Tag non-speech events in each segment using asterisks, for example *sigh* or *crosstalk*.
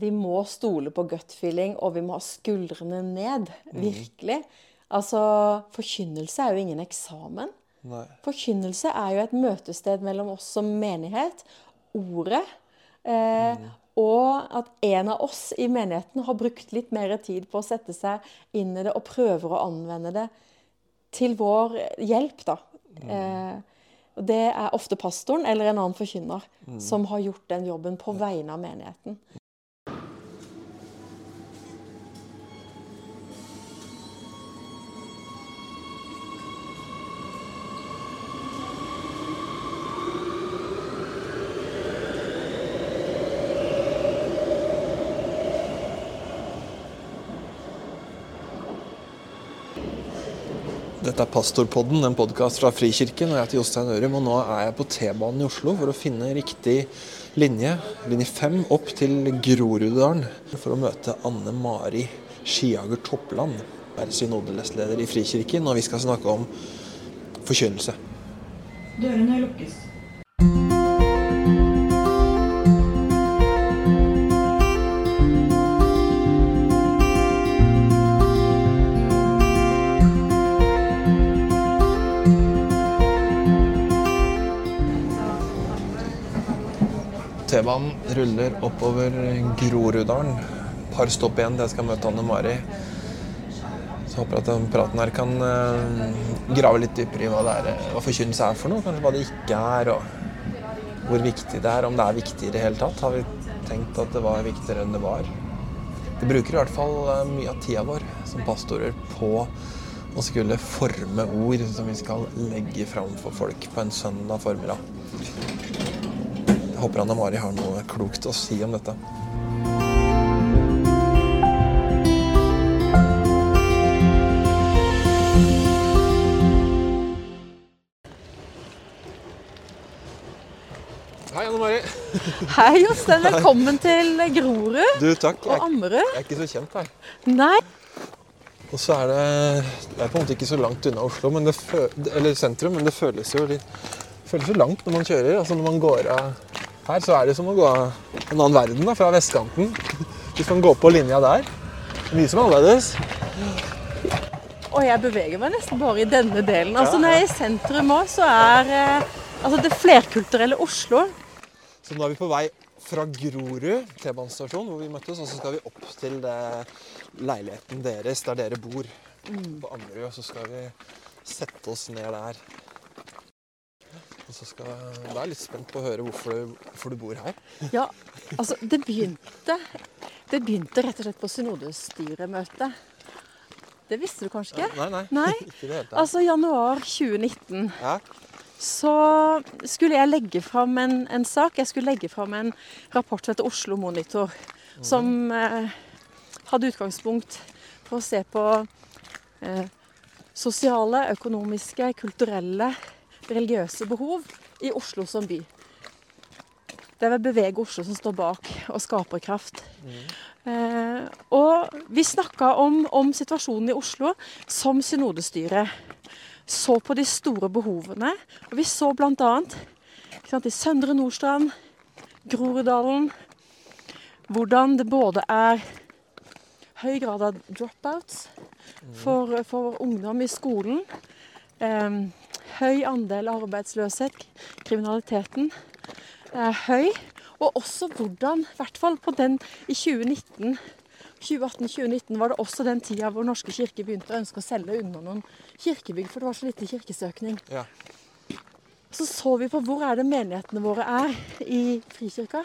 vi må stole på gut feeling, og vi må ha skuldrene ned. Virkelig. Altså, forkynnelse er jo ingen eksamen. Nei. Forkynnelse er jo et møtested mellom oss som menighet, ordet, eh, og at en av oss i menigheten har brukt litt mer tid på å sette seg inn i det og prøver å anvende det til vår hjelp, da. Eh, det er ofte pastoren eller en annen forkynner som har gjort den jobben på vegne av menigheten. Dette er Pastorpodden, en podkast fra Frikirken. og Jeg heter Jostein Ørum, og nå er jeg på T-banen i Oslo for å finne riktig linje, linje 5, opp til Groruddalen for å møte Anne Mari Skiager Toppland. Er synodelestleder i Frikirken, og vi skal snakke om forkynnelse. Dørene lukkes. T-banen ruller oppover Groruddalen. Par stopp igjen til jeg skal møte Anne Mari. Så håper jeg at den praten her kan eh, grave litt dypere i hva, det er, hva forkynnelse er for noe. Kanskje hva det ikke er, og hvor viktig det er. Om det er viktig i det hele tatt. Har vi tenkt at det var viktigere enn det var? Vi bruker i hvert fall eh, mye av tida vår som pastorer på å skulle forme ord som vi skal legge fram for folk på en søndag formiddag. Jeg håper Anna Mari har noe klokt å si om dette. Hei, Anne Mari. Hei, Jostein. Velkommen til Grorud Du, takk. og Ammerud. jeg er ikke så kjent her. Nei, Og så er det Det er på en måte ikke så langt unna Oslo, men det fø, eller sentrum, men det føles jo litt føles jo langt når man kjører. Altså Når man går av her, så er det som å gå en annen verden da, fra vestkanten. Hvis man går på linja der. Mye som er annerledes. og jeg beveger meg nesten bare i denne delen. Altså Når jeg er i sentrum òg, så er eh, altså det flerkulturelle Oslo Så nå er vi på vei fra Grorud T-banestasjon, hvor vi møttes, og så skal vi opp til det leiligheten deres, der dere bor på Ammerud. Og så skal vi sette oss ned der. Og så skal Jeg er litt spent på å høre hvorfor du, hvorfor du bor her. Ja, altså det begynte Det begynte rett og slett på synodestyremøtet. Det visste du kanskje ikke? Nei, nei. Nei. Ikke det hele tatt. Altså januar 2019 Ja. så skulle jeg legge fram en, en sak. Jeg skulle legge fram en rapport som heter Oslo Monitor. Som eh, hadde utgangspunkt for å se på eh, sosiale, økonomiske, kulturelle, religiøse behov i Oslo som by. Det er vel Bevege Oslo som står bak, og Skaperkraft. Eh, og vi snakka om, om situasjonen i Oslo som synodestyre. Så på de store behovene. Og vi så bl.a. i Søndre Nordstrand, Groruddalen, hvordan det både er høy grad av dropouts for, for ungdom i skolen. Eh, høy andel arbeidsløshet, kriminaliteten er høy. Og også hvordan, i hvert fall på den i 2019 2018-2019 var det også den tida hvor Norske kirke begynte å ønske å selge unna noen kirkebygg, for det var så lite kirkesøkning. Ja. Så så vi på hvor er det menighetene våre er i Frikirka.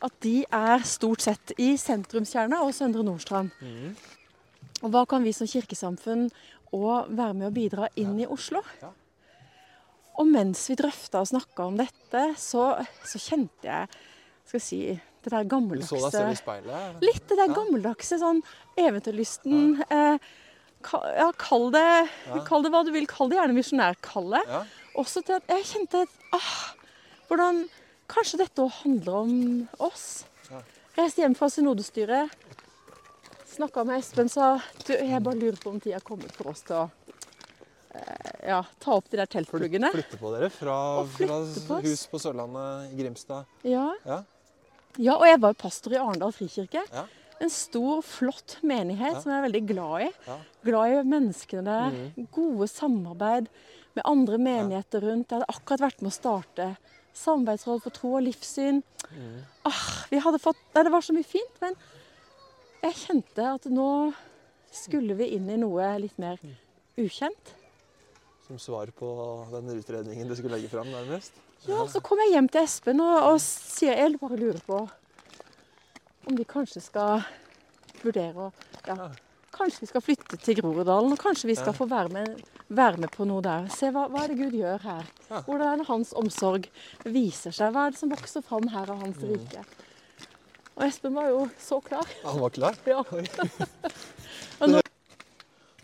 At de er stort sett i sentrumskjerna og Søndre Nordstrand. Mm. Og hva kan vi som kirkesamfunn òg være med å bidra inn i Oslo? Ja. Og mens vi drøfta og snakka om dette, så, så kjente jeg skal jeg si, det der gammeldagse Du så deg selv i speilet? Litt det der Ja. gammeldagse, sånn eventyrlysten. Eh, ka- ja, kall det, Ja. kall det hva du vil. Kall det gjerne misjonærkallet. Ja. Også til at jeg kjente ah, hvordan Kanskje dette òg handler om oss. Ja. Reiste hjem fra synodestyret. Snakka med Espen, sa du, jeg bare lurer på om tida er kommet for oss til å eh, ja, ta opp de der teltpluggene. Flytte på dere fra, fra på hus på Sørlandet i Grimstad. Ja, Ja. Ja, og jeg var jo pastor i Arendal frikirke. Ja. En stor, flott menighet som jeg er veldig glad i. Ja. Glad i menneskene der. Gode samarbeid med andre menigheter rundt. Jeg hadde akkurat vært med å starte samarbeidsråd for tro og livssyn. Ah, vi hadde fått, nei, det var så mye fint, men jeg kjente at nå skulle vi inn i noe litt mer ukjent. Som svar på den utredningen du skulle legge fram, nærmest? Ja, Så kom jeg hjem til Espen og, og sier jeg bare lurer på om vi kanskje skal vurdere å ja, Kanskje vi skal flytte til Groruddalen, og kanskje vi skal få være med, være med på noe der. Se hva, hva er det Gud gjør her? Hvordan er det hans omsorg viser seg? Hva er det som vokser fram her av hans rike? Og Espen var jo så klar. Han var klar? Ja. *laughs*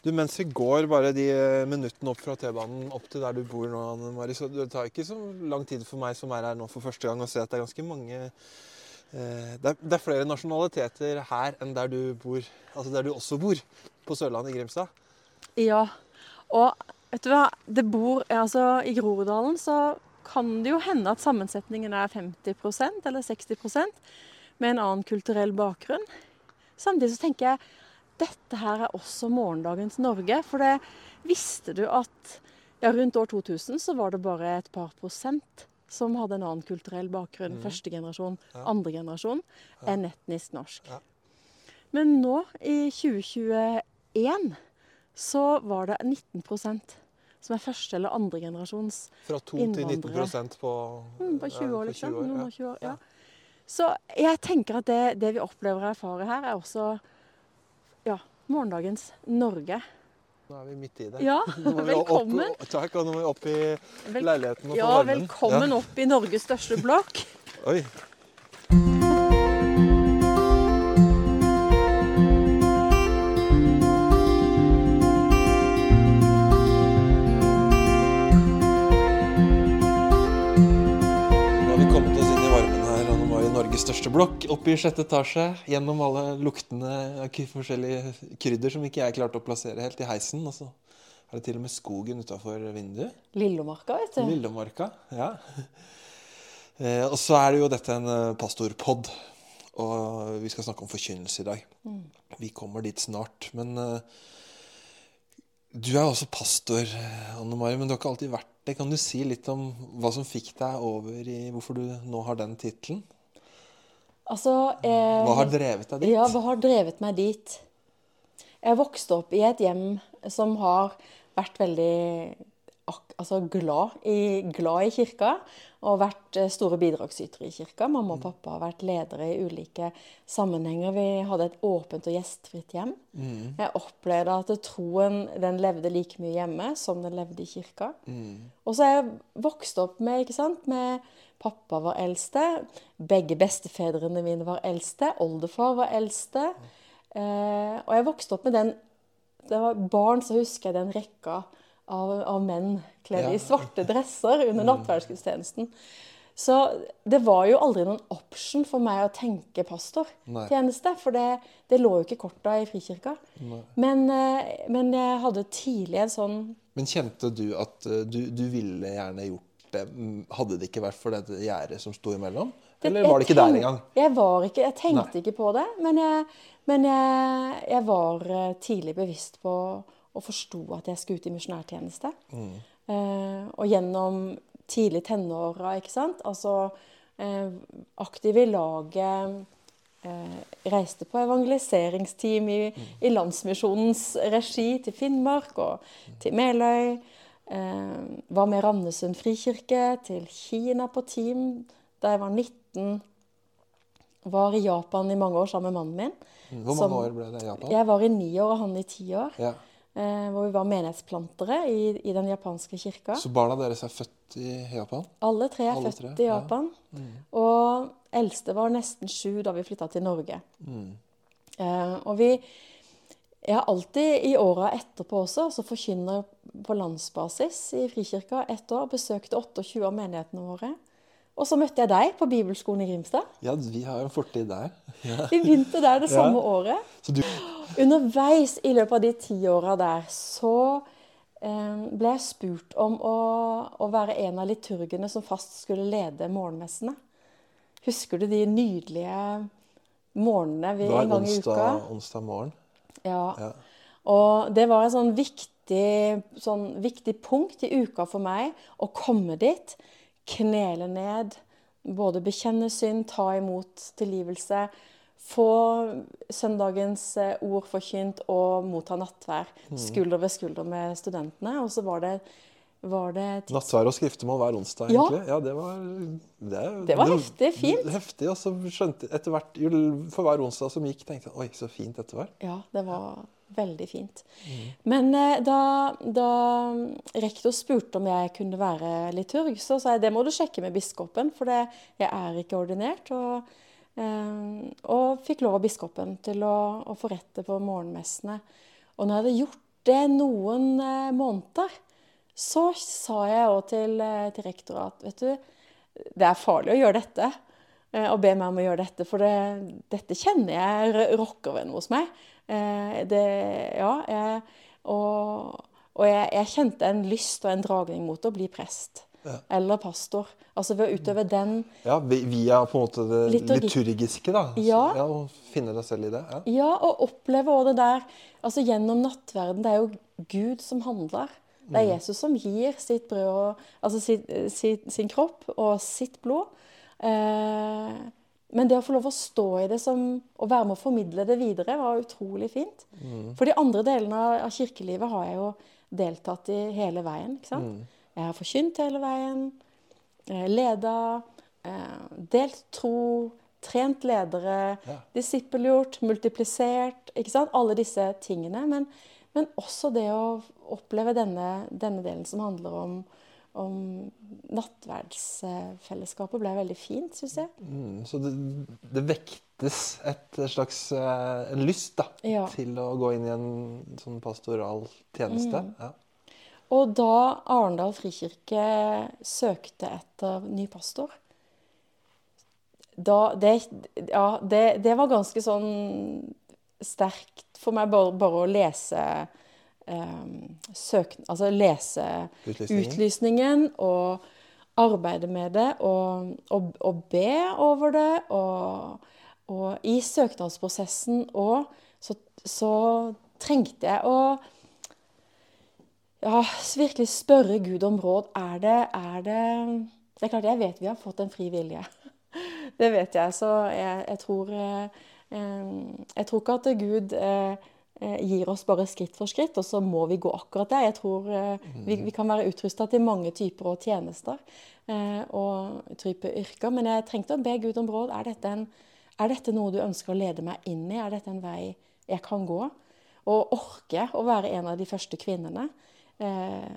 Du, mens vi går bare de eh, minuttene opp fra T-banen opp til der du bor nå, Anne Mari, så det tar ikke så lang tid for meg som er her nå for første gang, å se at det er ganske mange eh, det, er, det er flere nasjonaliteter her enn der du bor, altså der du også bor, på Sørlandet i Grimstad. Ja, og vet du hva, det bor, altså i Groruddalen så kan det jo hende at sammensetningen er 50% eller 60% med en annen kulturell bakgrunn. Samtidig så tenker jeg dette her er også morgendagens Norge. For det visste du at ja, rundt år 2000 så var det bare et par prosent som hadde en annen kulturell bakgrunn, første generasjon, Ja. andre generasjon, enn etnisk norsk. Ja. Men nå, i 2021, så var det 19% som er første eller andre generasjons Fra 2 til 19 Innvandrere. på, mm, på 20 år, liksom. 20 år, Noen ja. og 20 år, ja. Så jeg tenker at det, det vi opplever og erfarer her, er også ja, morgendagens Norge. Nå er vi midt i det. Ja, *laughs* velkommen. Opp, takk, og nå må vi opp i leiligheten og få Ja, varmen. velkommen opp i Norges største blokk. Oi. Norges største blokk, oppe i sjette etasje. Gjennom alle luktene av forskjellige krydder som ikke jeg klarte å plassere helt i heisen. Og så er det til og med skogen utafor vinduet. Lillomarka, vet du. Lillomarka, ja. *laughs* Eh, og så er det jo dette en eh, pastorpod, og vi skal snakke om forkynnelse i dag. Vi kommer dit snart. Men eh, du er også pastor, Anne Mari, men du har ikke alltid vært det. Kan du si litt om hva som fikk deg over i hvorfor du nå har den tittelen? Altså, eh, Hva har drevet deg dit? Ja, hva har drevet meg dit? Jeg vokste opp i et hjem som har vært veldig altså glad, i, glad i kirka, og vært eh, store bidragsytere i kirka. Mamma og pappa har vært ledere i ulike sammenhenger. Vi hadde et åpent og gjestfritt hjem. Jeg opplevde at troen den levde like mye hjemme som den levde i kirka. Og så er jeg vokst opp med, ikke sant, med pappa var eldste, begge bestefedrene mine var eldste, oldefar var eldste. Eh, og jeg vokste opp med den Det var barn, så husker jeg den rekka av, av menn kledd Ja. i svarte dresser under nattverdsgudstjenesten. Så det var jo aldri noen option for meg å tenke pastortjeneste, for det, det lå jo ikke korta i Frikirka. Men, eh, men jeg hadde tidlig en sånn Men kjente du at eh, du, du ville gjerne gjort det? Mm, Hadde det ikke vært for dette gjerdet som sto imellom? Eller var det ikke der engang? Jeg var ikke, jeg tenkte Nei. ikke på det, men jeg, men jeg, jeg var eh, tidlig bevisst på og forsto at jeg skulle ut i misjonærtjeneste. Mm. Eh, og gjennom tidlig tenåra, ikke sant. Altså eh, aktiv i laget. Eh, reiste på evangeliseringsteam i, i Landsmisjonens regi til Finnmark og til Meløy. Eh, var med Randesund frikirke, til Kina på team da jeg var 19. Var i Japan i mange år sammen med mannen min. Hvor som- år ble det i Japan? Jeg var i ni år og han i ti år. Ja. Eh, hvor vi var menighetsplantere i, i den japanske kirka. Så barna deres er født i Japan? Alle tre er Alle født tre, i ja. Japan. Og eldste var nesten sju da vi flytta til Norge. Eh, og vi Jeg har alltid i åra etterpå også, altså forkynner på landsbasis i Frikirka ett år, besøkte 28 av menighetene våre. Og så møtte jeg deg på bibelskolen i Grimstad. Ja, vi har jo en fortid der. Ja. *laughs* Vi begynte der det samme Ja. året. Så du, Underveis i løpet av de ti åra der så eh, ble jeg spurt om å, å være en av liturgene som fast skulle lede morgenmessene. Husker du de nydelige morgenene vi en gang i uka? Hver onsdag morgen. Ja. Ja. Og det var et sånn viktig, sånn viktig punkt i uka for meg å komme dit, knele ned, både bekjenne synd, ta imot tilgivelse, få søndagens eh, ord forkynt og motta nattvær Mm. skulder ved skulder med studentene. Og så var det, var det Nattvær og skriftemål hver onsdag, egentlig. Ja, det var Det, Det var heftig, fint. Heftig, og så skjønte etter hvert For hver onsdag som gikk, tenkte jeg oi, så fint dette var. Ja, det var veldig fint. Mm. Men eh, da, da rektor spurte om jeg kunne være liturg, så sa jeg det må du sjekke med biskopen, for det, jeg er ikke ordinert. Og, eh, og fikk lov av biskopen til å, å forrette på morgenmessene. Og når jeg hadde gjort det noen eh, måneder, så sa jeg òg til, eh, til rektor at vet du, det er farlig å gjøre dette. eh, Og be meg om å gjøre dette, for det, dette kjenner jeg rocker ved hos meg. Eh, Det, ja, jeg, og og jeg, jeg kjente en lyst og en dragning mot å bli prest. Ja. Eller pastor. Altså ved å utøve den Ja, vi- Via på en måte det Liturgi. liturgiske, da. Ja. ja og finne deg selv i det. Ja. Ja, og oppleve også det der Altså gjennom nattverden. Det er jo Gud som handler. Det er Jesus som gir sitt brød Altså sin, sitt, sin kropp og sitt blod. Eh, men det å få lov å stå i det som og være med å formidle det videre, var utrolig fint. For de andre delene av, kirkelivet har jeg jo deltatt i hele veien. ikke sant? Jeg har forkynt hele veien. eh, Leda. eh, Delt tro. Trent ledere. Ja. Disippelgjort. Multiplisert. ikke sant? Alle disse tingene. Men, men også det å oppleve denne, denne delen som handler om, om nattverdsfellesskapet, ble veldig fint, syns jeg. Mm, så det, det vektes et slags eh, en lyst da, Ja. til å gå inn i en sånn pastoral tjeneste. Mm. Ja. Og da Arendal frikirke søkte etter ny pastor da, det, ja, det, det var ganske sånn sterkt for meg bare, bare å lese um, søk, Altså lese Utlysningen. utlysningen og arbeide med det og, og, og be over det. Og, og i søknadsprosessen òg så, så trengte jeg å ja, virkelig spørre Gud om råd. Er det, er det Det er klart, jeg vet vi har fått en fri vilje. *laughs* Det vet jeg. Så jeg, jeg tror eh, Jeg tror ikke at Gud eh, eh, gir oss bare skritt for skritt, og så må vi gå akkurat der. Jeg tror eh, vi, vi kan være utrusta til mange typer og tjenester og type yrker. Men jeg trengte å be Gud om råd. Er dette, en, er dette noe du ønsker å lede meg inn i? Er dette en vei jeg kan gå? Og orke å være en av de første kvinnene? Eh,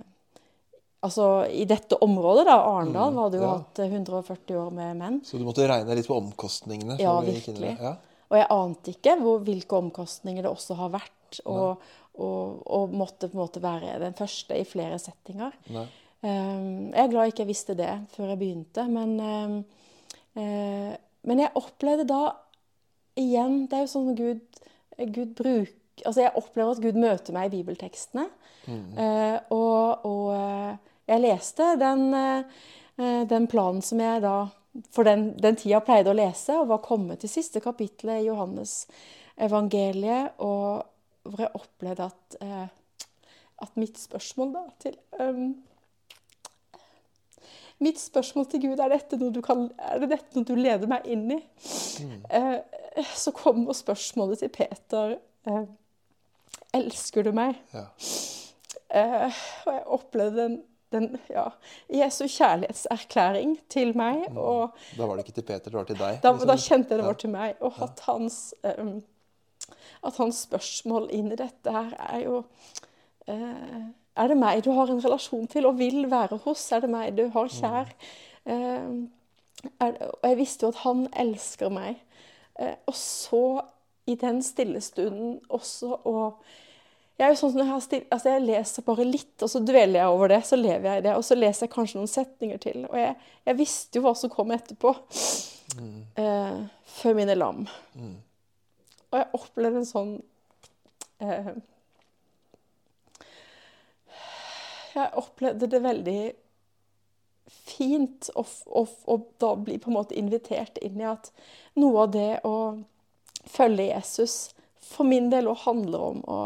altså I dette området, da, Arendal, Mm, var det jo ja. hatt eh, 140 år med menn. Så du måtte regne litt på omkostningene? Ja, virkelig. Ja. Og jeg ante ikke hvor, hvilke omkostninger det også har vært. Og, og, og måtte på en måte være den første i flere settinger. Um, jeg er glad jeg ikke visste det før jeg begynte, men, um, uh, men jeg opplevde da igjen Det er jo sånn Gud, Gud bruker Altså, jeg opplever at Gud møter meg i bibeltekstene. Eh, og, og eh, jeg leste den, uh, den planen som jeg da for den, den tida pleide å lese, og var kommet til siste kapittelet i Johannes evangeliet, og hvor jeg opplevde at, eh, at mitt spørsmål da til um, Mitt spørsmål til Gud er dette noe du, kan, er det dette noe du leder meg inn i. Eh, så kommer spørsmålet til Peter eh, Elsker du meg? Ja. Eh, og jeg opplevde den, den ja, Jesu kjærlighetserklæring til meg. Og Da var det ikke til Peter, det var til deg? da, liksom. da kjente jeg det Ja. var til meg. Og at hans, um, at hans spørsmål inn i dette her er jo uh, Er det meg du har en relasjon til og vil være hos? Er det meg du har kjær? Eh, er, og jeg visste jo at han elsker meg. Uh, og så, i den stille stunden også å jeg er sånn jeg, har still, altså jeg leser bare litt, og så dveler jeg over det. Så lever jeg i det. Og så leser jeg kanskje noen setninger til. Og jeg, jeg visste jo hva som kom etterpå. Eh, før mine lam. Og jeg opplevde en sånn eh, Jeg opplevde det veldig fint å, å, å da bli på en måte invitert inn i at noe av det å følge Jesus for min del òg handler om å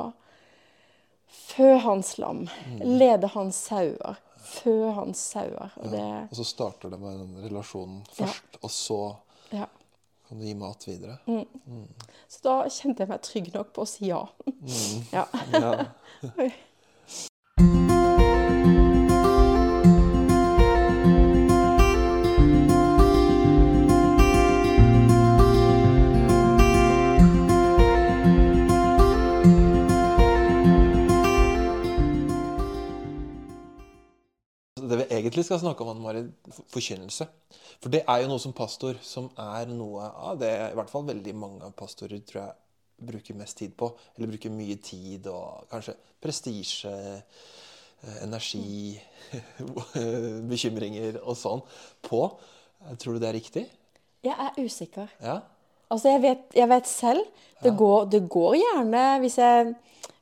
fø hans lam, lede hans sauer, fø hans sauer. Og det, Og så starter det med den relasjonen først, og så ja. kan du gi mat videre. Så da kjente jeg meg trygg nok på å si ja. *laughs* ja. Ja. *laughs* egentlig skal snakke om, for- forkynnelse. For det er jo noe som pastor som er noe av det i hvert fall veldig mange pastorer tror jeg bruker mest tid på. Eller bruker mye tid og kanskje prestisje, eh, energi, *laughs* bekymringer og sånn på. Tror du det er riktig? Jeg er usikker. Ja? Altså, jeg vet, jeg vet selv. Det, går, det går gjerne hvis jeg,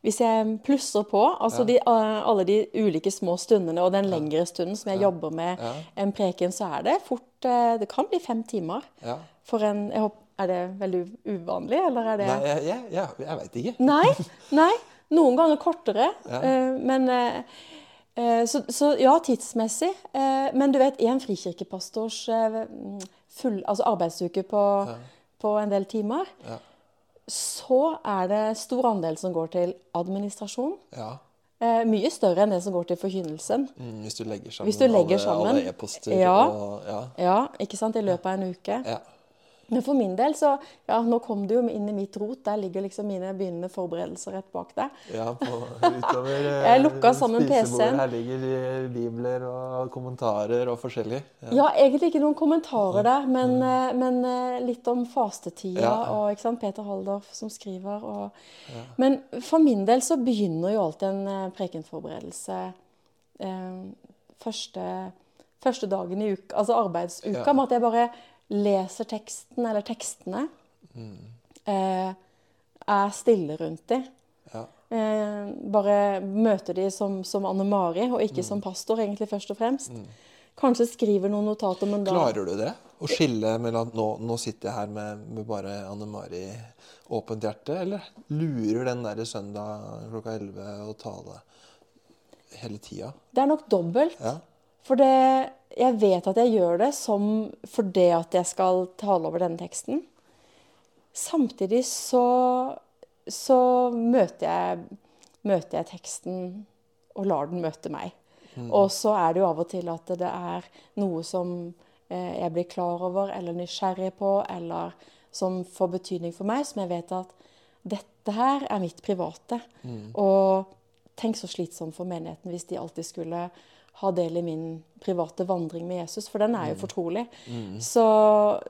hvis jeg plusser på. Altså de, eh, alle de ulike små stundene og den lengre stunden som jeg jobber med Ja. en preken, så er det fort eh, Det kan bli fem timer. ja. For en jeg håper, Er det veldig uvanlig, eller er det Nei, jeg, jeg, jeg, jeg veit ikke. Nei. *laughs* nei. Noen ganger kortere. Ja. eh, men så, så ja, tidsmessig. Men du vet, en frikirkepastors full, altså arbeidsuke på, på en del timer, Ja. Så er det stor andel som går til administrasjon. Ja. Eh, mye større enn det som går til forkynnelsen. Mm, hvis du legger sammen, Hvis du legger alle, alle e-poster Ja. og ja. Ja, ikke sant? I løpet av en uke. ja. Men for min del, så Ja, nå kom du jo inn i mitt rot. Der ligger liksom mine begynnende forberedelser rett bak deg. Ja, på, *laughs* utover eh, Jeg lukka sammen. PC-en. Her ligger eh, bibler og kommentarer og forskjellig. Ja. Ja, egentlig ikke noen kommentarer der, men, mm. men eh, litt om fastetida Ja. og ikke sant, Peter Haldorf som skriver. Og, Men for min del så begynner jo alltid en eh, prekenforberedelse eh, første, første dagen i uka, altså arbeidsuka, med at jeg bare leser teksten eller tekstene. Mm. Eh, er stille rundt dem. Ja. Eh, bare møter de som, som Anne Mari, og Mm. ikke som pastor, egentlig først og fremst. Kanskje skriver noen notater, men da Klarer du det? Å skille mellom nå, nå sitter jeg her med, med bare Anne Mari åpent hjerte, eller lurer den der søndag klokka 11 å tale hele tida? Det er nok dobbelt. Ja. For det, jeg vet at jeg gjør det som for det at jeg skal tale over denne teksten. Samtidig så, så møter, jeg, møter jeg teksten og lar den møte meg. Og så er det jo av og til at det er noe som eh, jeg blir klar over eller nysgjerrig på, eller som får betydning for meg, som jeg vet at dette her er mitt private. Og tenk så slitsomt for menigheten hvis de alltid skulle ha del i min private vandring med Jesus, for den er jo fortrolig. Så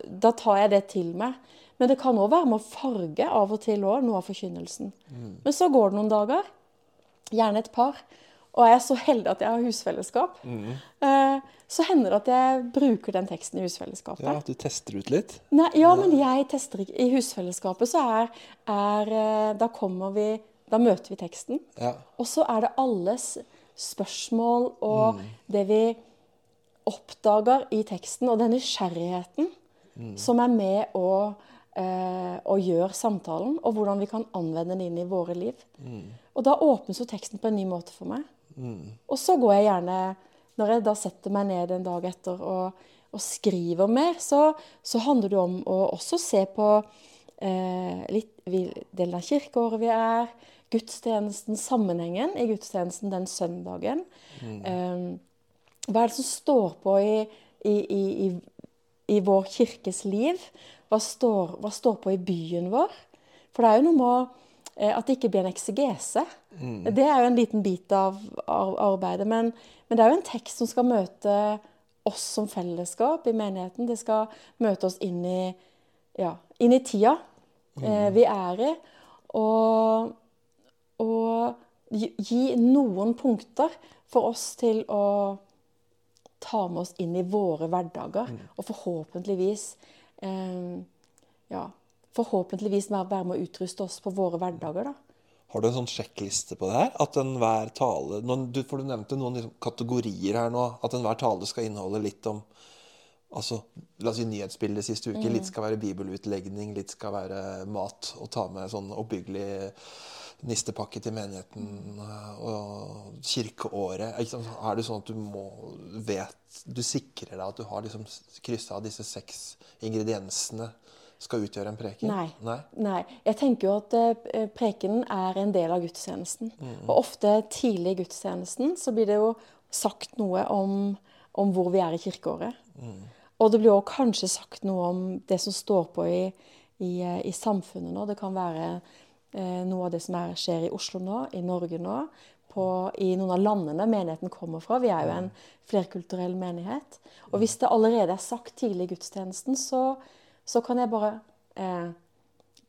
da tar jeg det til meg. Men det kan òg være med å farge av og til også, noe av forkynnelsen. Men så går det noen dager, gjerne et par, og er jeg så heldig at jeg har husfellesskap, eh, så hender det at jeg bruker den teksten i husfellesskapet. ja, at du tester ut litt? Nei, ja, men jeg tester ikke. I husfellesskapet så er, er eh, Da kommer vi Da møter vi teksten. Ja. Og så er det alles spørsmål og det vi oppdager i teksten, og den nysgjerrigheten som er med å, eh, å gjøre samtalen, og hvordan vi kan anvende den inn i våre liv. Og da åpnes jo teksten på en ny måte for meg. Og så går jeg gjerne, når jeg da setter meg ned en dag etter og, og skriver mer, så, så handler det om å også se på eh, litt vi, delen av kirkeåret vi er, gudstjenesten, sammenhengen i gudstjenesten den søndagen. Eh, hva er det som står på i, i, i, i, i vår kirkes liv? Hva står, hva står på i byen vår? For det er jo noe med eh, at det ikke blir en eksegese. Det er jo en liten bit av ar- arbeidet. Men, men det er jo en tekst som skal møte oss som fellesskap i menigheten. Det skal møte oss inn i, ja, inn i tida eh, vi er i. Og, og gi, noen punkter for oss til å ta med oss inn i våre hverdager. Og forhåpentligvis eh, ja, forhåpentligvis være med å utruste oss på våre hverdager. da. Har du en sånn sjekkliste på det her? At enhver tale noen, du, For du nevnte noen liksom, kategorier her nå. At enhver tale skal inneholde litt om altså, La oss si nyhetsbildet siste uke. Litt skal være bibelutlegning, litt skal være mat. Og ta med sånn oppbyggelig nistepakke til menigheten og kirkeåret. Er det sånn at du må vet Du sikrer deg at du har liksom kryssa av disse seks ingrediensene skal utgjøre en preken? Nei. Nei? Nei. Jeg tenker jo at eh, prekenen er en del av gudstjenesten. Og ofte tidlig i gudstjenesten så blir det jo sagt noe om, om hvor vi er i kirkeåret. Og det blir òg kanskje sagt noe om det som står på i, i, eh, i samfunnet nå. Det kan være eh, noe av det som er, skjer i Oslo nå, i Norge nå, på, i noen av landene menigheten kommer fra. Vi er jo en flerkulturell menighet. Og hvis det allerede er sagt tidlig i gudstjenesten, så, så kan jeg bare eh,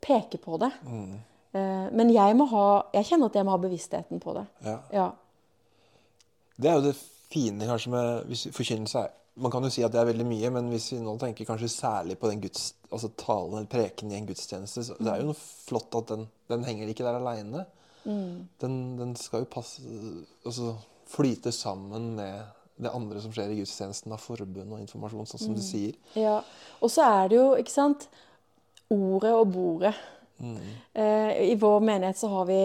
peke på det. Eh, men jeg må ha Jeg kjenner at jeg må ha bevisstheten på det. Ja. Ja. Det er jo det fine kanskje med hvis forkynnelse. Man kan jo si at det er veldig mye, men hvis vi nå tenker kanskje særlig på den guds, altså talen eller preken i en gudstjeneste, så det er jo noe flott at den, den henger ikke der aleine. Den, den skal jo passe Altså flyte sammen med det andre som skjer i gudstjenesten av forbund og informasjon, sånn som du sier. Ja, og så er det jo, ikke sant, ordet og bordet. Eh, I vår menighet så har vi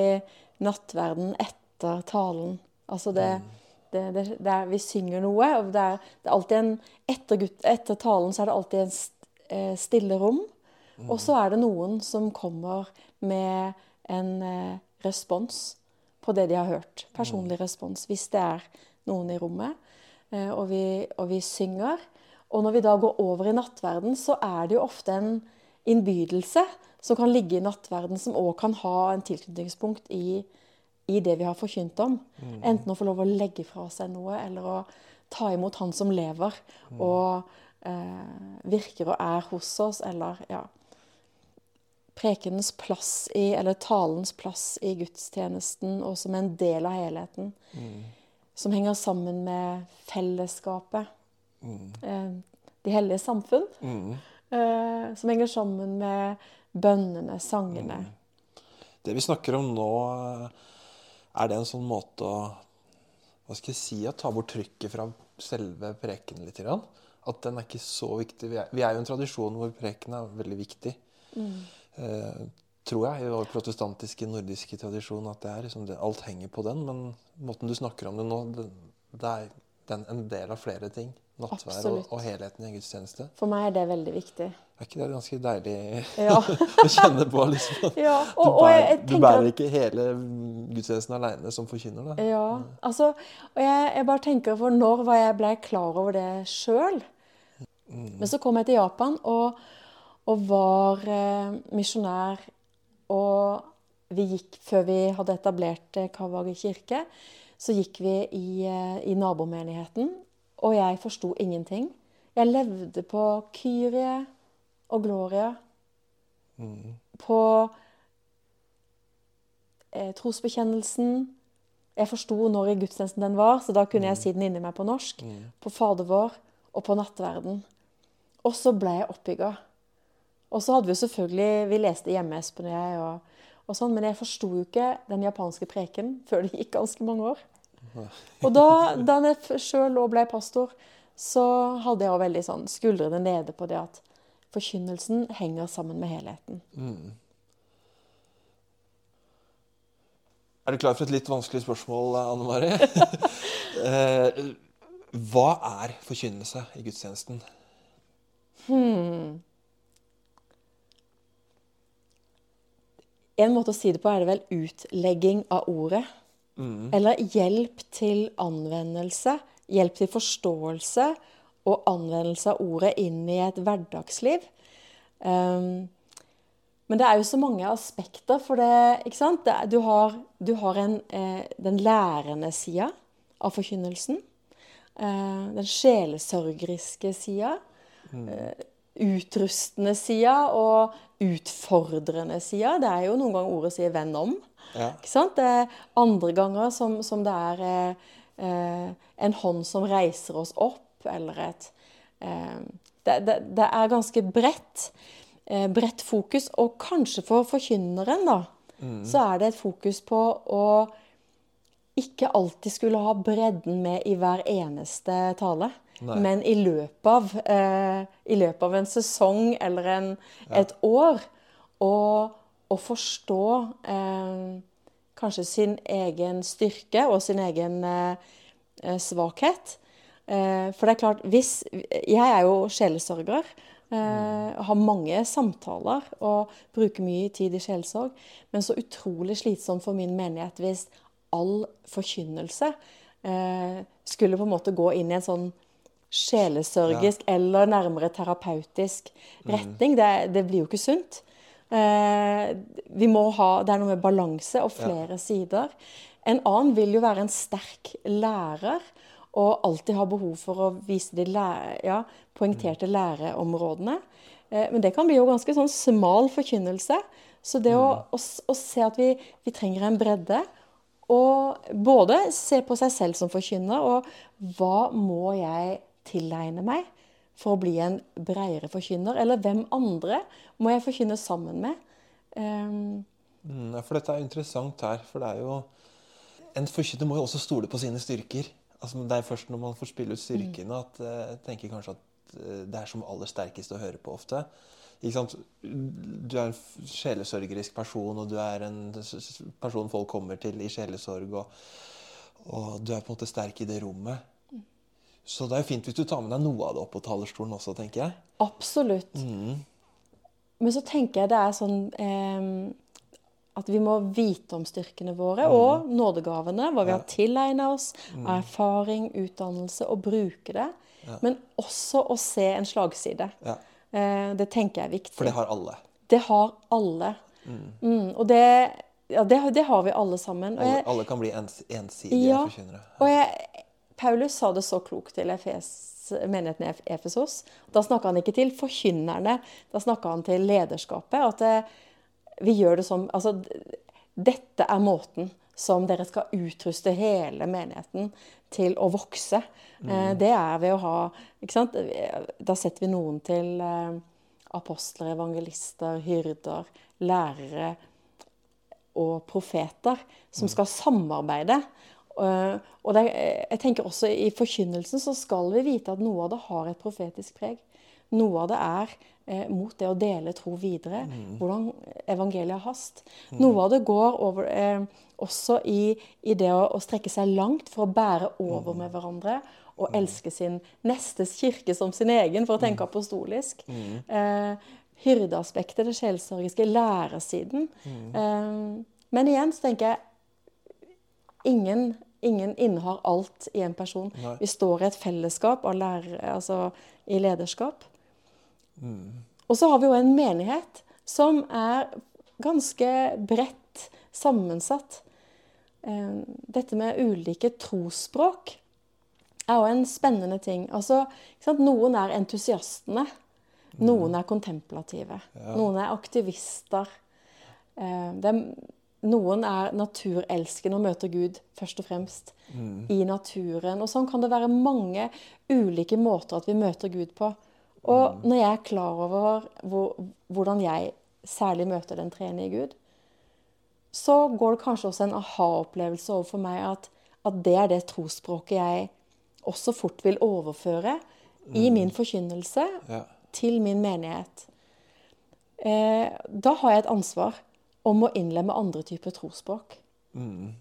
nattverden etter talen. Altså det, det, det, det er, Vi synger noe, og det er, det er alltid en etter, etter talen så er det alltid en st, eh, stille rom. Og så er det noen som kommer med en eh, respons på det de har hørt. Personlig respons, hvis det er noen i rommet. Eh, og, vi, og vi synger. Og når vi da går over i nattverden, så er det jo ofte en innbydelse som kan ligge i nattverden, som òg kan ha en tilknytningspunkt i, i det vi har forkynt om. Enten å få lov å legge fra seg noe, eller å ta imot Han som lever og eh, virker og er hos oss, eller ja Prekenens plass i, eller talens plass i gudstjenesten, og som en del av helheten. Som henger sammen med fellesskapet. Eh, de hellige samfunn. Eh, som henger sammen med bønnene, sangene. Det vi snakker om nå, er det en sånn måte å hva skal jeg si, å ta bort trykket fra selve preken litt? At den er ikke så viktig. Vi er, vi er jo en tradisjon hvor preken er veldig viktig. Eh, tror jeg, i vår protestantiske, nordiske tradisjon, at det er liksom det, alt henger på den. Men måten du snakker om det nå, det, det er den, en del av flere ting. Nattvær og, og helheten i en gudstjeneste. For meg er det veldig viktig. Er ikke det ganske deilig *laughs* Ja. å kjenne på? liksom? *laughs* Ja, Du, og, jeg, bærer, du bærer at ikke hele gudstjenesten aleine som forkynner. da. Ja, altså, og jeg, jeg bare tenker for når var jeg ble klar over det sjøl? Men så kom jeg til Japan og, og var eh, misjonær. Og vi gikk, før vi hadde etablert eh, Kavage kirke, så gikk vi i, eh, i nabomenigheten. Og jeg forsto ingenting. Jeg levde på Kyrie og Gloria. På eh, trosbekjennelsen. Jeg forsto når i gudstjenesten den var, så da kunne jeg si den inni meg på norsk. På Fader vår og på nattverden. Og så ble jeg oppbygga. Og så hadde vi jo selvfølgelig Vi leste hjemme, Espen og jeg, og, og sånn, men jeg forsto jo ikke den japanske preken *laughs* før det gikk ganske mange år. Og da, da jeg sjøl òg ble pastor, så hadde jeg òg veldig sånn skuldrene nede på det at forkynnelsen henger sammen med helheten. Er du klar for et litt vanskelig spørsmål, Anne Mari? *laughs* Eh, Hva er forkynnelse i gudstjenesten? En måte å si det på er det vel utlegging av ordet. Eller hjelp til anvendelse, hjelp til forståelse og anvendelse av ordet inn i et hverdagsliv. Um, men det er jo så mange aspekter for det. ikke sant? Det, du har, du har en, eh, den lærende sida av forkynnelsen. Eh, den sjelesørgeriske sida. Eh, utrustende sida og utfordrende sida. Det er jo noen ganger ordet sier 'venn om'. Ja. Ikke sant? Det er andre ganger som, som det er eh, en hånd som reiser oss opp, eller et eh, det, det, det er ganske bredt. Eh, bredt fokus. Og kanskje for forkynneren, da, så er det et fokus på å ikke alltid skulle ha bredden med i hver eneste tale. Nei. Men i løpet av, eh, i løpet av en sesong eller en, et år å, forstå eh, kanskje sin egen styrke og sin egen eh, eh, svakhet. Eh, for det er klart, hvis Jeg er jo sjelesørger. Eh, har mange samtaler og bruker mye tid i sjelesorg. Men så utrolig slitsomt for min menighet hvis all forkynnelse eh, skulle på en måte gå inn i en sånn sjelesørgisk eller nærmere terapeutisk retning. Det, det blir jo ikke sunt. Eh, vi må ha, det er noe med balanse og flere sider. En annen vil jo være en sterk lærer og alltid ha behov for å vise de lære, ja, poengterte læreområdene. Eh, men det kan bli jo ganske sånn smal forkynnelse. Så det å, å, å se at vi, vi trenger en bredde, og både se på seg selv som forkynner, og hva må jeg tilegne meg for å bli en bredere forkynner? Eller hvem andre må jeg forkynne sammen med? Um, Mm, for dette er interessant her, for det er jo En forkynner må jo også stole på sine styrker. Altså, det er først når man får spille ut styrkene at eh, jeg tenker kanskje at eh, det er som aller sterkest å høre på ofte. Ikke sant? Du er en sjelesørgerisk person, og du er en person folk kommer til i sjelesorg, og, og du er på en måte sterk i det rommet. Så det er jo fint hvis du tar med deg noe av det opp på talerstolen også, tenker jeg. absolutt. Men så tenker jeg det er sånn eh, at vi må vite om styrkene våre og nådegavene, hva vi har tilegna oss av erfaring, utdannelse, og bruke det. Men også å se en slagside. Ja, Eh, det tenker jeg er viktig. For det har alle. Det har alle. Mm, og det, ja, det, har- det har vi alle sammen. Alle, alle kan bli ens, ensidige Ja. forkynnere. og jeg, Paulus sa det så klokt til Efes, menigheten i Ef- Efesos. Da snakka han ikke til forkynnerne, da snakka han til lederskapet. At det, vi gjør det som Altså, dette er måten som dere skal utruste hele menigheten til å vokse. Mm. det er ved å ha ikke sant? Da setter vi noen til eh, apostler, evangelister, hyrder, lærere og profeter som skal samarbeide. Eh, Og det, jeg tenker også I forkynnelsen så skal vi vite at noe av det har et profetisk preg. Noe av det er eh, mot det å dele tro videre. Hvordan evangeliet har hast. Noe av det går over, eh, også i, i det å, å strekke seg langt for å bære over med hverandre. Og elske sin nestes kirke som sin egen, for å tenke apostolisk. Eh, hyrdeaspektet, det sjelsorgiske, læresiden. Eh, men igjen så tenker jeg ingen, ingen innehar alt i en person. Nei. Vi står i et fellesskap lærere, altså i lederskap. Og så har vi jo en menighet som er ganske bredt sammensatt. Eh, Dette med ulike trosspråk er jo en spennende ting. Altså? Noen er entusiastene. Noen er kontemplative. Noen er aktivister. Eh, det er, noen er naturelskende og møter Gud først og fremst i naturen. Og sånn kan det være mange ulike måter at vi møter Gud på. Og når jeg er klar over hvor, hvordan jeg særlig møter den tredje Gud, så går det kanskje også en aha-opplevelse overfor meg at, at det er det trosspråket jeg også fort vil overføre i min forkynnelse Ja. til min menighet. Eh, da har jeg et ansvar om å innlemme andre typer trosspråk. Mm.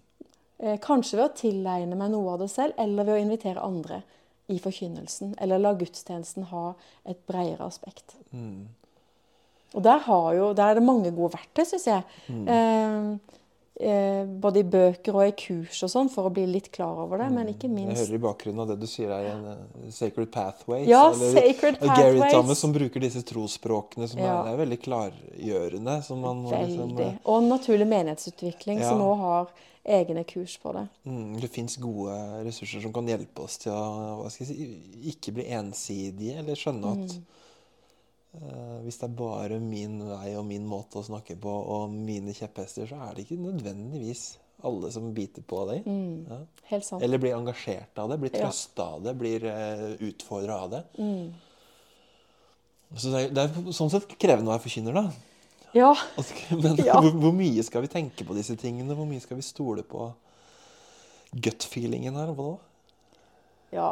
kanskje ved å tilegne meg noe av det selv, eller ved å invitere andre i forkynnelsen. Eller la gudstjenesten ha et bredere aspekt. Og der, har jo, der er det mange gode verktøy, syns jeg. Mm. eh, både i bøker og i kurs og sånn, for å bli litt klar over det. Men ikke minst Jeg hører i bakgrunnen av det du sier er en eh, Sacred Pathways. Ja, eller- Sacred og Gary Thomas som bruker disse trosspråkene som Ja. er, er veldig klargjørende. Som man veldig. liksom, Veldig. eh, Og naturlig menighetsutvikling, Ja. som nå har egne kurs på det. mm, det fins gode ressurser som kan hjelpe oss til å si, ikke bli ensidige, eller skjønne at Mm. Eh, hvis det er bare min vei og min måte å snakke på og mine kjepphester, så er det ikke nødvendigvis alle som biter på det. Ja. Helt sant. Eller blir engasjert av det, blir trøsta Ja. av det, blir uh, utfordra av det. Mm. Så det er, det er sånn sett krevende å være forkynner, da. Ja. Altså, *laughs* Men Ja. hvor, hvor mye skal vi tenke på disse tingene? Hvor mye skal vi stole på gut-feelingen her? Hva da? ja.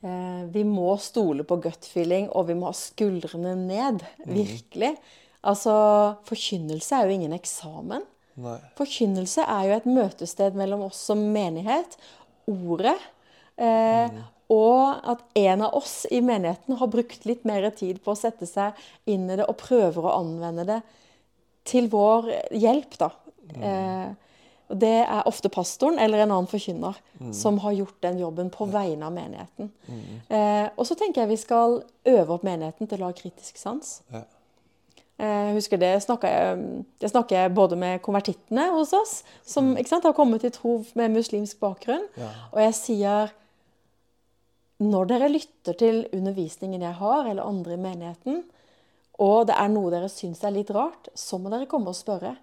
Eh, vi må stole på gut feeling, og vi må ha skuldrene ned. Virkelig. Altså, forkynnelse er jo ingen eksamen. Nei. Forkynnelse er jo et møtested mellom oss som menighet, ordet, eh, og at en av oss i menigheten har brukt litt mer tid på å sette seg inn i det og prøver å anvende det til vår hjelp, da. Eh, og det er ofte pastoren eller en annen forkynner som har gjort den jobben på vegne av menigheten. Eh, og så tenker jeg vi skal øve opp menigheten til å ha kritisk sans. Ja. Jeg husker det snakker jeg, det snakker jeg både med konvertittene hos oss, som ikke sant, har kommet i tro med muslimsk bakgrunn. Ja. Og jeg sier når dere lytter til undervisningen jeg har, eller andre i menigheten, og det er noe dere syns er litt rart, så må dere komme og spørre.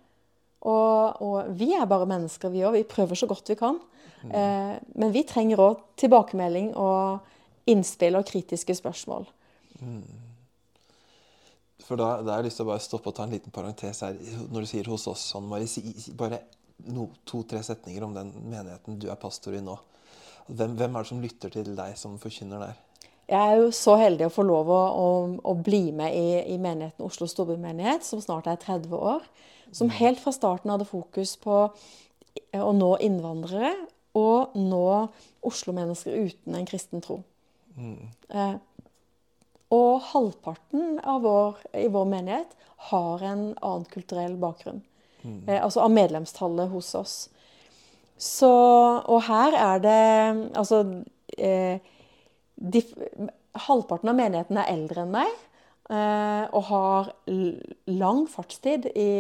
Og, og vi er bare mennesker, vi òg. Vi prøver så godt vi kan. Eh, men vi trenger òg tilbakemelding og innspill og kritiske spørsmål. For da, da har jeg lyst til å bare stoppe og ta en liten parentes her. Når du sier 'hos oss', sånn, Mari, si bare no, to-tre setninger om den menigheten du er pastor i nå. Hvem, hvem er det som lytter til deg som forkynner der? Jeg er jo så heldig å få lov å, å, å bli med i, i menigheten Oslo storbymenighet, som snart er 30 år. Som helt fra starten hadde fokus på å nå innvandrere og nå Oslo-mennesker uten en kristen tro. Eh, og halvparten av vår, i vår menighet har en annen kulturell bakgrunn. Eh, altså av medlemstallet hos oss. Så, og her er det Altså eh, de, Halvparten av menigheten er eldre enn meg. Eh, og har lang fartstid i,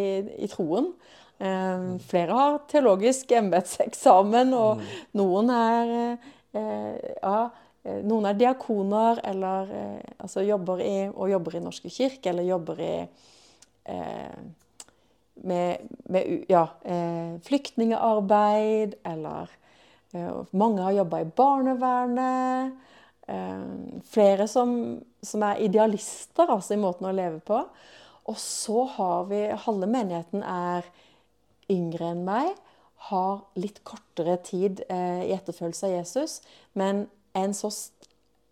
i troen. Eh, flere har teologisk embetseksamen, og noen er eh, ja, noen er diakoner eller altså jobber i, og jobber i Norske kirke, eller jobber i eh, med, med ja, eh, flyktningearbeid, eller eh, Mange har jobba i barnevernet. Eh, flere som, som er idealister, altså i måten å leve på. Og så har vi Halve menigheten er yngre enn meg, har litt kortere tid eh, i etterfølgelse av Jesus, men en så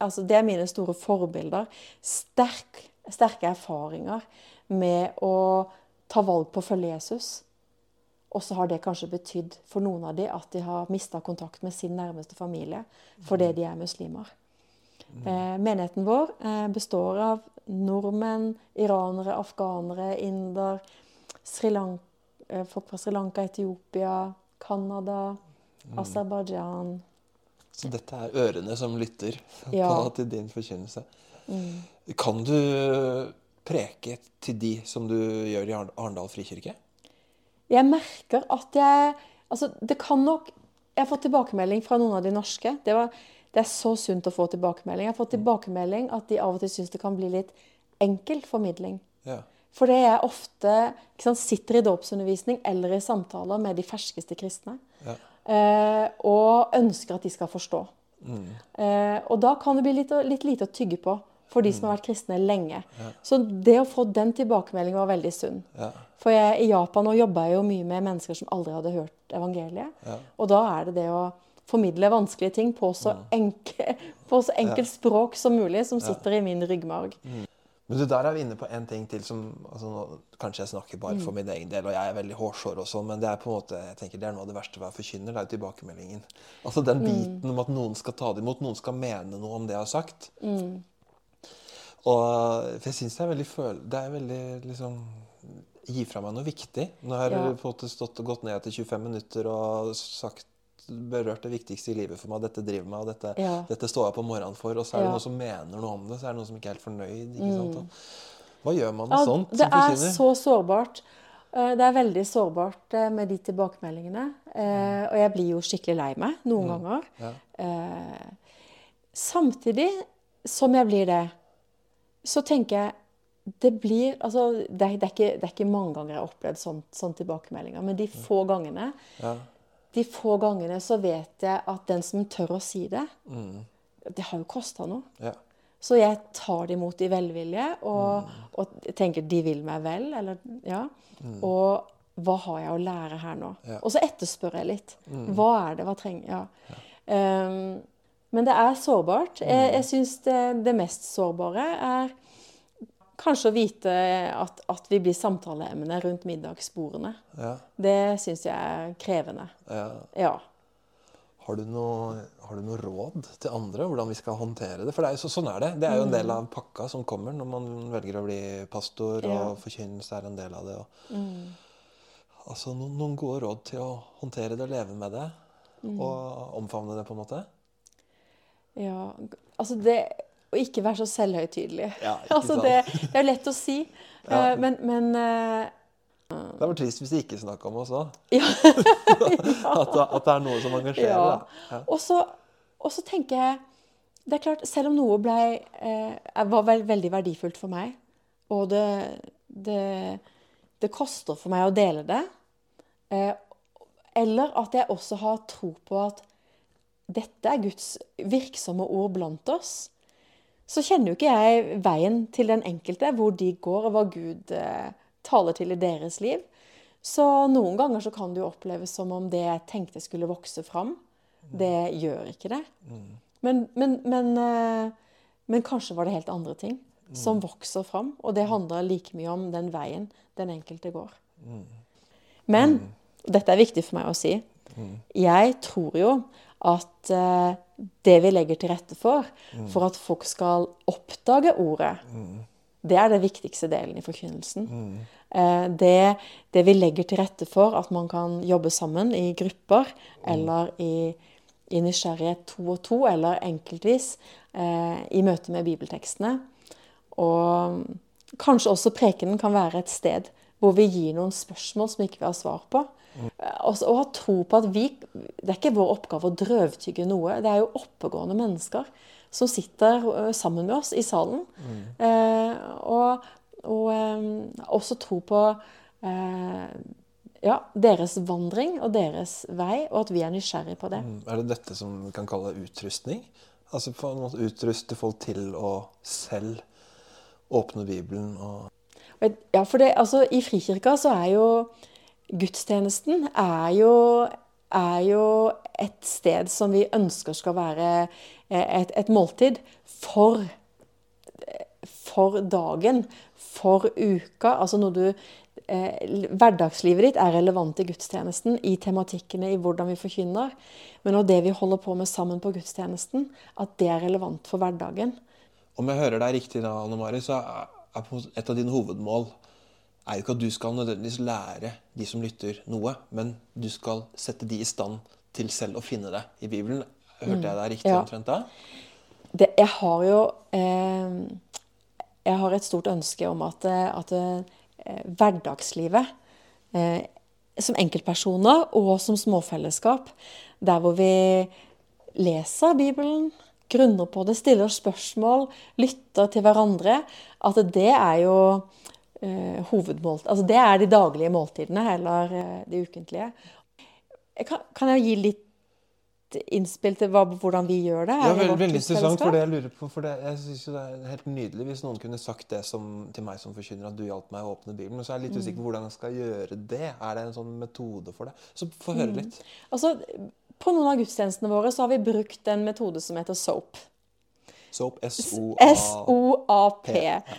altså Det er mine store forbilder. Sterk, sterke erfaringer med å ta valg på å følge Jesus. Og så har det kanskje betydd for noen av de at de har mista kontakt med sin nærmeste familie fordi de er muslimer. Eh, menigheten vår eh, består av nordmenn, iranere, afghanere, inder, Sri Lanka, eh, folk fra Sri Lanka, Etiopia, Canada, Aserbajdsjan. Så dette er ørene som lytter *laughs* Ja. på, til din forkynnelse. Kan du preke til de som du gjør i Arendal frikirke? Jeg merker at jeg Altså, det kan nok Jeg har fått tilbakemelding fra noen av de norske. Det, var, det er så sunt å få tilbakemelding. Jeg har fått tilbakemelding at de av og til syns det kan bli litt enkel formidling. Ja. For det er ofte sant, sitter i dåpsundervisning eller i samtaler med de ferskeste kristne. Ja. Eh, og ønsker at de skal forstå. Eh, og da kan det bli litt, litt lite å tygge på for de som har vært kristne lenge. Så det å få den tilbakemeldingen var veldig sunn. Ja. For jeg, i Japan nå jobba jeg jo mye med mennesker som aldri hadde hørt evangeliet. Ja. Og da er det det å formidle vanskelige ting på så, enke, på så enkelt språk som mulig, som sitter i min ryggmarg. Men du, der er vi inne på en ting til som altså nå, Kanskje jeg snakker bare for min egen del, og jeg er veldig hårsår og sånn, men det er på en måte, jeg tenker det er noe av det verste å være forkynner, det er jo tilbakemeldingen. Altså den biten om at noen skal ta det imot, noen skal mene noe om det jeg har sagt. Og for jeg syns det er veldig føl... Det er veldig liksom Gi fra meg noe viktig. Nå har jeg Ja. på en måte stått og gått ned etter 25 minutter og sagt berørt det viktigste i livet for meg. Dette driver meg, og dette, Ja. dette står jeg på morgenen for. Og så er det. Mm. noen som mener noe om det, så er det noen som ikke er helt fornøyd. Og Hva gjør man med Ja, sånt det er forkynner? så sårbart. Eh, Det er veldig sårbart eh, med de tilbakemeldingene. Mm. Og jeg blir jo skikkelig lei meg noen ganger. Ja. Samtidig som jeg blir det, så tenker jeg det blir, altså, det, er, det, er ikke, det er ikke mange ganger jeg har opplevd sånn, sånn tilbakemeldinger, men de få gangene Ja. De få gangene så vet jeg at den som tør å si det, Mm. det har jo kosta noe. Ja. Så jeg tar det imot i velvilje og, og tenker de vil meg vel. Eller, ja. Og hva har jeg å lære her nå? Ja. Og så etterspør jeg litt. Hva er det? Hva trenger ja. Um, men det er sårbart. Jeg, jeg syns det, det mest sårbare er kanskje å vite at, at vi blir samtaleemne rundt middagsbordene. Ja, Det syns jeg er krevende. ja. Ja. Har du, noe, har du noe råd til andre hvordan vi skal håndtere det? For det er jo så, sånn er det. Det er jo en del av pakka som kommer når man velger å bli pastor, Ja. og forkynnelse er en del av det. Og, altså noen, noen gode råd til å håndtere det, leve med det, og omfavne det på en måte? ja. Altså det Å ikke være så selvhøytidelig. Ja, *laughs* altså det, det er lett å si, Ja. eh, men, men uh, Det var trist hvis de ikke snakka om oss òg. *laughs* Ja. *laughs* At, at det er noe som engasjerer. Ja. Ja. Og så, og så tenker jeg Det er klart, selv om noe ble, eh, var vel, veldig verdifullt for meg, og det, det, det koster for meg å dele det, eh, eller at jeg også har tro på at dette er Guds virksomme ord blant oss, så kjenner jo ikke jeg veien til den enkelte, hvor de går, og hva Gud eh, taler til i deres liv. Så noen ganger så kan det jo oppleves som om det jeg tenkte skulle vokse fram, det gjør ikke det. Men, men, men, eh, men kanskje var det helt andre ting som vokser fram, og det handler like mye om den veien den enkelte går. Men, og dette er viktig for meg å si, jeg tror jo at eh, det vi legger til rette for, for at folk skal oppdage ordet, det er den viktigste delen i forkynnelsen. Eh, det, det vi legger til rette for, at man kan jobbe sammen i grupper, eller i, i nysgjerrighet to og to, eller enkeltvis eh, i møte med bibeltekstene. Og kanskje også prekenen kan være et sted hvor vi gir noen spørsmål som ikke vi har svar på. Og, og ha tro på at vi Det er ikke vår oppgave å drøvtygge noe. Det er jo oppegående mennesker som sitter sammen med oss i salen. Eh, og og eh, også tro på eh, ja, deres vandring og deres vei, og at vi er nysgjerrig på det. Mm, Er det dette som vi kan kalle utrustning? Altså på en måte utruste folk til å selv åpne Bibelen Og Ja, for det, altså, I Frikirka så er jo gudstjenesten er jo, er jo et sted som vi ønsker skal være eh, et, et måltid for, for dagen, for uka. Altså når du eh, Hverdagslivet ditt er relevant i gudstjenesten, i tematikkene, i hvordan vi forkynner. Men også det vi holder på med sammen på gudstjenesten, at det er relevant for hverdagen. Om jeg hører deg riktig da, Anne Mari, så er et av dine hovedmål er jo ikke at du skal nødvendigvis lære de som lytter, noe, men du skal sette de i stand til selv å finne det i Bibelen. Hørte jeg deg riktig Ja. omtrent da? det, jeg har jo eh, Jeg har et stort ønske om at, eh, at eh, hverdagslivet eh, som enkeltpersoner og som småfellesskap, der hvor vi leser Bibelen, grunner på det, stiller spørsmål, lytter til hverandre, at det er jo eh, hovedmåltid. Altså det er de daglige måltidene, eller eh, de ukentlige. Jeg kan, kan jeg gi litt innspill til hva, hvordan vi gjør det? Ja, veldig, veldig interessant for det jeg lurer på. For det, jeg synes jo det er helt nydelig hvis noen kunne sagt det som, til meg som forkynner, at du hjalp meg å åpne Bibelen. Men så er jeg litt usikker på hvordan jeg skal gjøre det. Er det en sånn metode for det? Så få høre litt. Altså, på noen av gudstjenestene våre så har vi brukt en metode som heter SOAP. Soap, S-O-A S-O-A-P.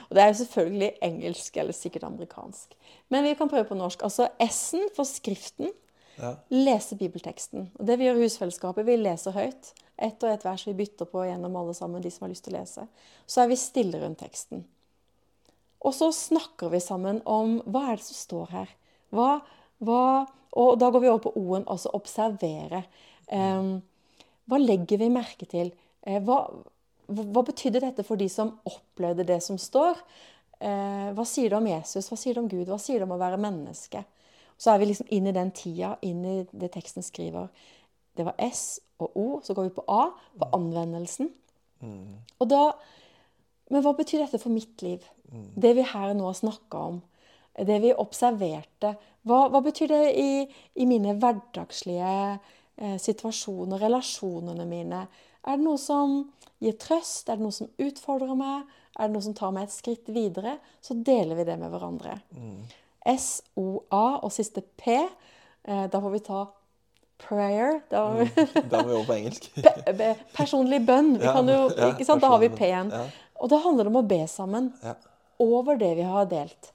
Og det er jo selvfølgelig engelsk eller sikkert amerikansk. Men vi kan prøve på norsk. Altså S-en for skriften. Ja. Lese bibelteksten. Og det vi gjør i husfellesskapet, vi leser høyt. Ett og ett vers vi bytter på gjennom alle sammen, de som har lyst til å lese. Så er vi stille rundt teksten. Og så snakker vi sammen om hva er det som står her. Hva, hva, og da går vi over på O-en, altså observere. Um, hva legger vi merke til? Eh, hva, hva betydde dette for de som opplevde det som står? Eh, hva sier det om Jesus? Hva sier det om Gud? Hva sier det om å være menneske? Så er vi liksom inn i den tida, inn i det teksten skriver. Det var S og O, så går vi på A, på anvendelsen. Og da Men hva betyr dette for mitt liv? Det vi her nå har snakka om, det vi observerte. Hva, hva betyr det i, i mine hverdagslige eh, situasjoner, relasjonene mine? Er det noe som gir trøst? Er det noe som utfordrer meg? Er det noe som tar meg et skritt videre? Så deler vi det med hverandre. S-O-A og siste P. Eh, da får vi ta prayer. Da, Da må vi over på engelsk. Personlig bønn. Vi Ja, kan jo, ja? Da har vi P-en. Ja. Og da handler det om å be sammen Ja. over det vi har delt.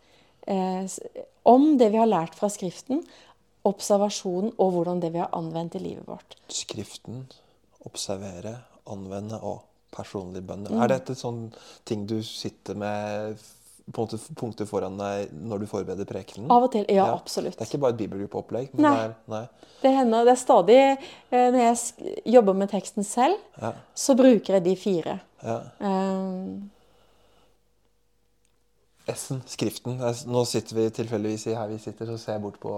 Eh, om det vi har lært fra Skriften, observasjonen og hvordan det vi har anvendt i livet vårt. Skriften, observere, anvende og personlig bønn. Mm. Er dette sånn ting du sitter med på en måte punkter foran deg når du forbereder prekenen? Av og til. Ja, Ja. absolutt. Det er ikke bare et bibelgruppeopplegg? Nei. Det er, nei. Det hender, det er stadig eh, Når jeg jobber med teksten selv, Ja, så bruker jeg de fire. ja. Eh, S-en, skriften. Nå sitter vi tilfeldigvis her vi sitter, så ser jeg bort på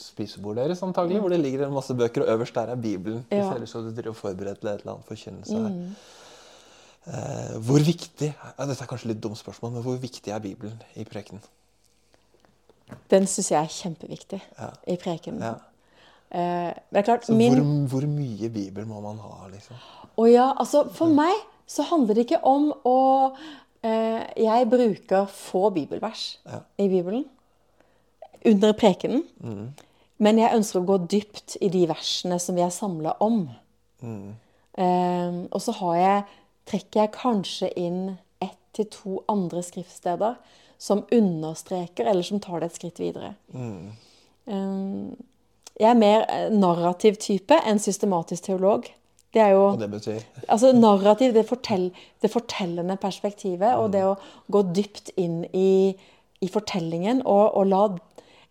spisebordet deres antagelig, hvor det ligger en masse bøker, og øverst der er Bibelen. Ja. ser ut som du driver og forbereder til et eller annet forkynnelse her. Eh, hvor viktig ja, Dette er kanskje litt dumt spørsmål, men hvor viktig er Bibelen i prekenen? den syns jeg er kjempeviktig Ja. i prekenen. Ja. Eh, det er klart, Så min hvor, hvor mye Bibel må man ha, liksom? Å ja, altså for meg så handler det ikke om å Jeg bruker få bibelvers Ja. i Bibelen under prekenen. Mm. Men jeg ønsker å gå dypt i de versene som vi er samla om. Mm. Eh, og så har jeg, trekker jeg kanskje inn ett til to andre skriftsteder som understreker, eller som tar det et skritt videre. Mm. Eh, jeg er mer eh, narrativ type enn systematisk teolog. Det er jo Og det betyr *laughs* Altså narrativ, det, fortell, det fortellende perspektivet, og det å gå dypt inn i, i fortellingen og, og la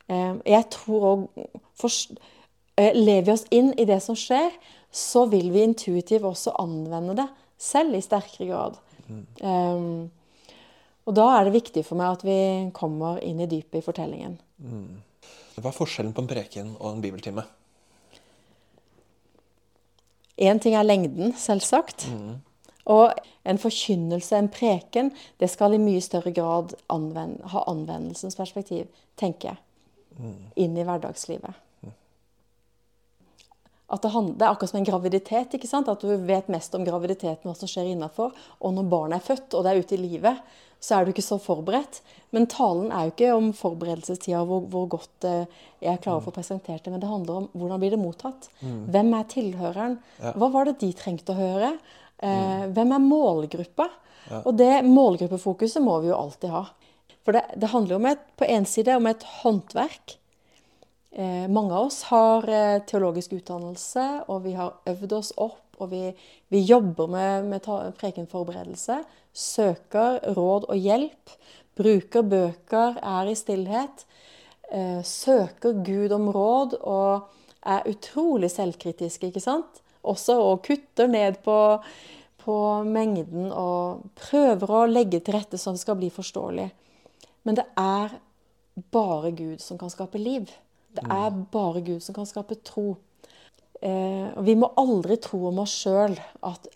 eh, Jeg tror òg Lever vi oss inn i det som skjer, så vil vi intuitivt også anvende det selv i sterkere grad. Eh, og da er det viktig for meg at vi kommer inn i dypet i fortellingen. Hva er forskjellen på en preken og en bibeltime? Én ting er lengden, selvsagt. Og en forkynnelse, en preken, det skal i mye større grad anvend, ha anvendelsens perspektiv, tenker jeg. Inn i hverdagslivet. At det, det er akkurat som en graviditet. ikke sant? At du vet mest om graviditeten, hva som skjer innafor. Og når barnet er født, og det er ute i livet, så er du ikke så forberedt. Men talen er jo ikke om forberedelsestida, hvor, hvor godt eh, jeg klarer å få presentert det. Men det handler om hvordan blir det mottatt. Hvem er tilhøreren? Hva var det de trengte å høre? Eh, Hvem er målgruppa? Og det målgruppefokuset må vi jo alltid ha. For det, det handler jo om et, på en side om et håndverk. Eh, mange av oss har eh, teologisk utdannelse, og vi har øvd oss opp. Og vi, vi jobber med, med prekenforberedelse. Søker råd og hjelp. Bruker bøker, er i stillhet. Eh, søker Gud om råd og er utrolig selvkritiske, ikke sant? Også og kutter ned på, på mengden og prøver å legge til rette sånn det skal bli forståelig. Men det er bare Gud som kan skape liv. Det er bare Gud som kan skape tro. Eh, og vi må aldri tro om oss sjøl at,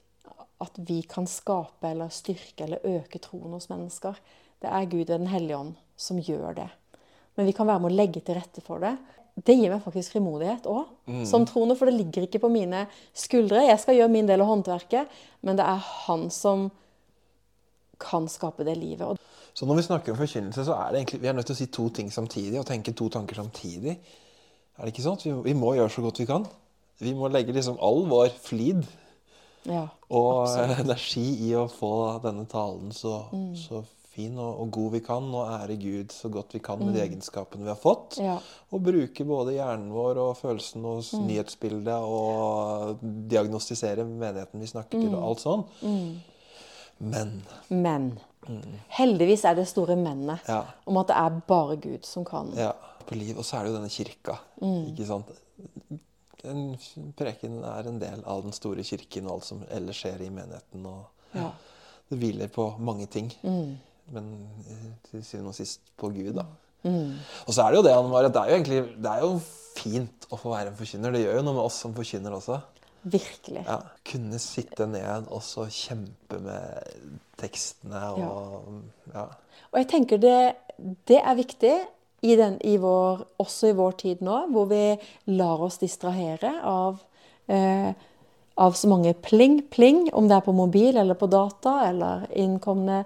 at vi kan skape eller styrke eller øke troen hos mennesker. Det er Gud og Den hellige ånd som gjør det. Men vi kan være med å legge til rette for det. Det gir meg faktisk frimodighet òg, som troende, for det ligger ikke på mine skuldre. Jeg skal gjøre min del av håndverket, men det er han som kan skape det livet. Så når vi snakker om forkynnelse, så er det egentlig, vi er nødt til å si to ting samtidig og tenke to tanker samtidig. Er det ikke sånn? Vi, vi må gjøre så godt vi kan. Vi må legge liksom all vår flid ja, og absolutt. Mm. energi i å få denne talen så, så fin og, og god vi kan, og ære Gud så godt vi kan med de egenskapene vi har fått. Mm. Ja. Og bruke både hjernen vår og følelsen hos Mm. nyhetsbildet og diagnostisere menigheten vi snakker til, Mm. og alt sånn. Men Men heldigvis er det store mennet Ja. om at det er bare Gud som kan. Ja, på liv. Og så er det jo denne kirka. Mm. Ikke sant? En preken er en del av den store kirken og alt som ellers skjer i menigheten. Og Ja. det hviler på mange ting. Mm. Men eh, til syvende og sist på Gud, da. Mm. Og så er det jo det, Anne det er jo egentlig det er jo fint å få være en forkynner. Det gjør jo noe med oss som forkynner også. Virkelig. Ja, Kunne sitte ned og så kjempe med tekstene og ja. Og jeg tenker det, det er viktig i den, i vår, også i vår tid nå, hvor vi lar oss distrahere av, eh, av så mange pling-pling, om det er på mobil eller på data eller innkomne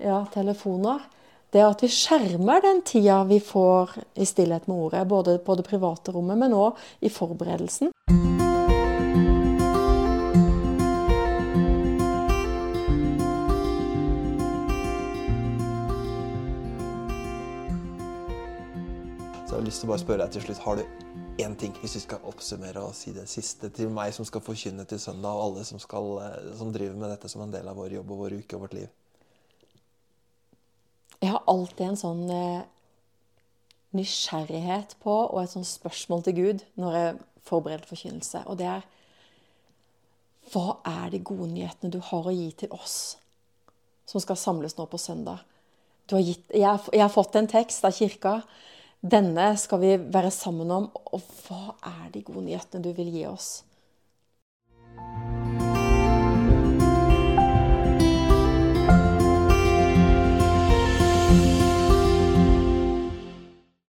ja, telefoner. Det at vi skjermer den tida vi får i stillhet med ordet, både på det private rommet, men òg i forberedelsen. Lyst til å bare spørre deg til slutt, har du én ting, hvis du skal oppsummere og si det siste til meg som skal forkynne til søndag, og alle som, skal, eh, som driver med dette som en del av vår jobb og vår uke og vårt liv? Jeg har alltid en sånn eh, nysgjerrighet på og et sånt spørsmål til Gud når jeg forbereder forkynnelse. Og det er Hva er de gode nyhetene du har å gi til oss som skal samles nå på søndag? Gitt, jeg, jeg, har, fått en tekst av kirka. Denne skal vi være sammen om. Og hva er de gode nyhetene du vil gi oss?